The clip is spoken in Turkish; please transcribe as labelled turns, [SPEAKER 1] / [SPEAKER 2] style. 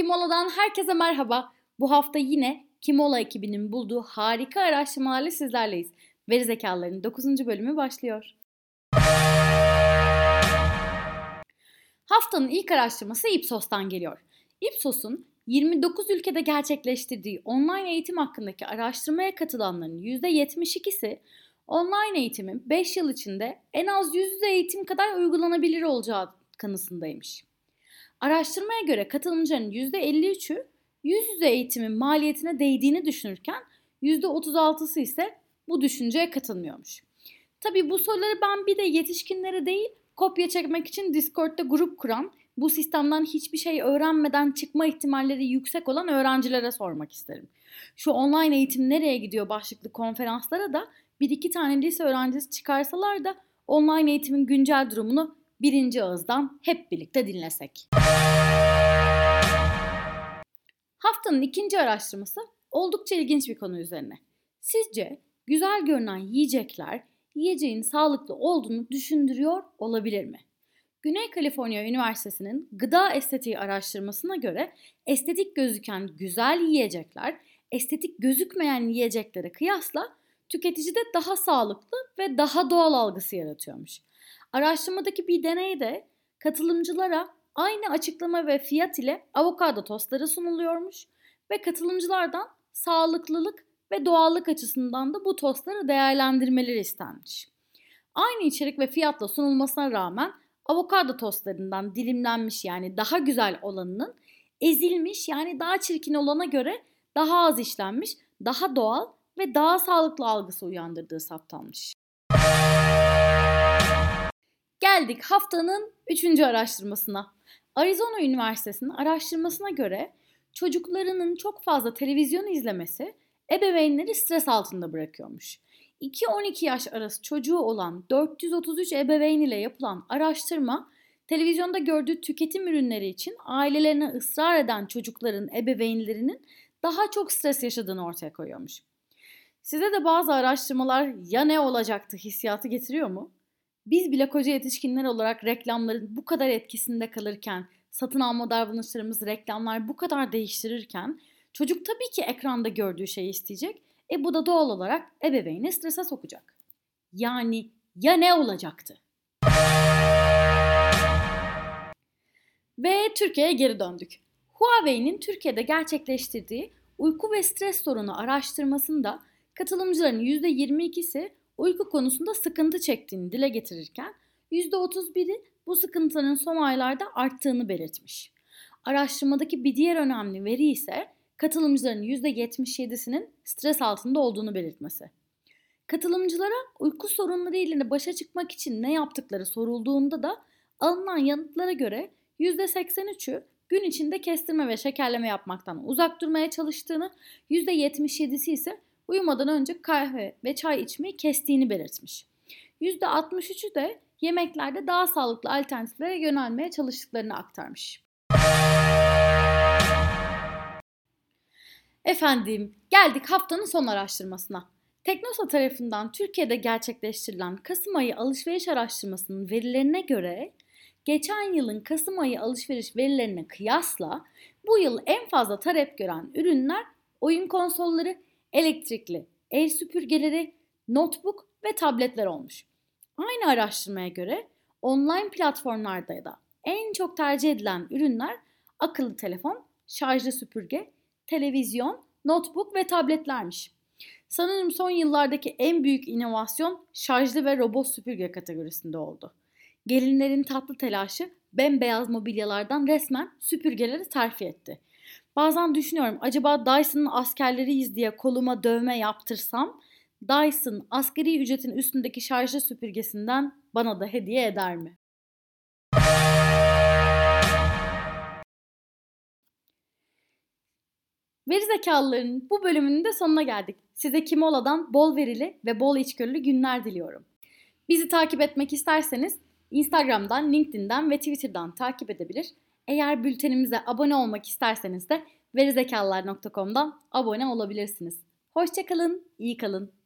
[SPEAKER 1] Kimola'dan herkese merhaba. Bu hafta yine Kimola ekibinin bulduğu harika araştırmalarla sizlerleyiz. Veri zekalarının 9. bölümü başlıyor. Haftanın ilk araştırması Ipsos'tan geliyor. Ipsos'un 29 ülkede gerçekleştirdiği online eğitim hakkındaki araştırmaya katılanların %72'si online eğitimin 5 yıl içinde en az yüz yüze eğitim kadar uygulanabilir olacağı kanısındaymış. Araştırmaya göre katılımcıların %53'ü yüz yüze eğitimin maliyetine değdiğini düşünürken %36'sı ise bu düşünceye katılmıyormuş. Tabii bu soruları ben bir de yetişkinlere değil kopya çekmek için Discord'da grup kuran, bu sistemden hiçbir şey öğrenmeden çıkma ihtimalleri yüksek olan öğrencilere sormak isterim. Şu online eğitim nereye gidiyor başlıklı konferanslara da bir iki tane lise öğrencisi çıkarsalar da online eğitimin güncel durumunu birinci ağızdan hep birlikte dinlesek. Haftanın ikinci araştırması oldukça ilginç bir konu üzerine. Sizce güzel görünen yiyecekler yiyeceğin sağlıklı olduğunu düşündürüyor olabilir mi? Güney Kaliforniya Üniversitesi'nin gıda estetiği araştırmasına göre estetik gözüken güzel yiyecekler estetik gözükmeyen yiyeceklere kıyasla tüketicide daha sağlıklı ve daha doğal algısı yaratıyormuş. Araştırmadaki bir deneyde katılımcılara aynı açıklama ve fiyat ile avokado tostları sunuluyormuş ve katılımcılardan sağlıklılık ve doğallık açısından da bu tostları değerlendirmeleri istenmiş. Aynı içerik ve fiyatla sunulmasına rağmen avokado tostlarından dilimlenmiş yani daha güzel olanının ezilmiş yani daha çirkin olana göre daha az işlenmiş, daha doğal ve daha sağlıklı algısı uyandırdığı saptanmış. Geldik haftanın üçüncü araştırmasına. Arizona Üniversitesi'nin araştırmasına göre çocuklarının çok fazla televizyon izlemesi ebeveynleri stres altında bırakıyormuş. 2-12 yaş arası çocuğu olan 433 ebeveyn ile yapılan araştırma televizyonda gördüğü tüketim ürünleri için ailelerine ısrar eden çocukların ebeveynlerinin daha çok stres yaşadığını ortaya koyuyormuş. Size de bazı araştırmalar ya ne olacaktı hissiyatı getiriyor mu? Biz bile koca yetişkinler olarak reklamların bu kadar etkisinde kalırken, satın alma davranışlarımız reklamlar bu kadar değiştirirken çocuk tabii ki ekranda gördüğü şeyi isteyecek. E bu da doğal olarak ebeveyni strese sokacak. Yani ya ne olacaktı? Ve Türkiye'ye geri döndük. Huawei'nin Türkiye'de gerçekleştirdiği uyku ve stres sorunu araştırmasında katılımcıların %22'si uyku konusunda sıkıntı çektiğini dile getirirken %31'i bu sıkıntının son aylarda arttığını belirtmiş. Araştırmadaki bir diğer önemli veri ise katılımcıların %77'sinin stres altında olduğunu belirtmesi. Katılımcılara uyku sorunları ile başa çıkmak için ne yaptıkları sorulduğunda da alınan yanıtlara göre %83'ü gün içinde kestirme ve şekerleme yapmaktan uzak durmaya çalıştığını, %77'si ise uyumadan önce kahve ve çay içmeyi kestiğini belirtmiş. %63'ü de yemeklerde daha sağlıklı alternatiflere yönelmeye çalıştıklarını aktarmış. Efendim, geldik haftanın son araştırmasına. Teknosa tarafından Türkiye'de gerçekleştirilen Kasım ayı alışveriş araştırmasının verilerine göre geçen yılın Kasım ayı alışveriş verilerine kıyasla bu yıl en fazla talep gören ürünler oyun konsolları, elektrikli, el süpürgeleri, notebook ve tabletler olmuş. Aynı araştırmaya göre online platformlarda da en çok tercih edilen ürünler akıllı telefon, şarjlı süpürge, televizyon, notebook ve tabletlermiş. Sanırım son yıllardaki en büyük inovasyon şarjlı ve robot süpürge kategorisinde oldu. Gelinlerin tatlı telaşı bembeyaz mobilyalardan resmen süpürgeleri terfi etti. Bazen düşünüyorum acaba Dyson'ın askerleriyiz diye koluma dövme yaptırsam Dyson askeri ücretin üstündeki şarjlı süpürgesinden bana da hediye eder mi? Veri zekalıların bu bölümünün de sonuna geldik. Size Kimola'dan bol verili ve bol içgörülü günler diliyorum. Bizi takip etmek isterseniz Instagram'dan, LinkedIn'den ve Twitter'dan takip edebilir. Eğer bültenimize abone olmak isterseniz de verizekalılar.com'dan abone olabilirsiniz. Hoşçakalın, iyi kalın.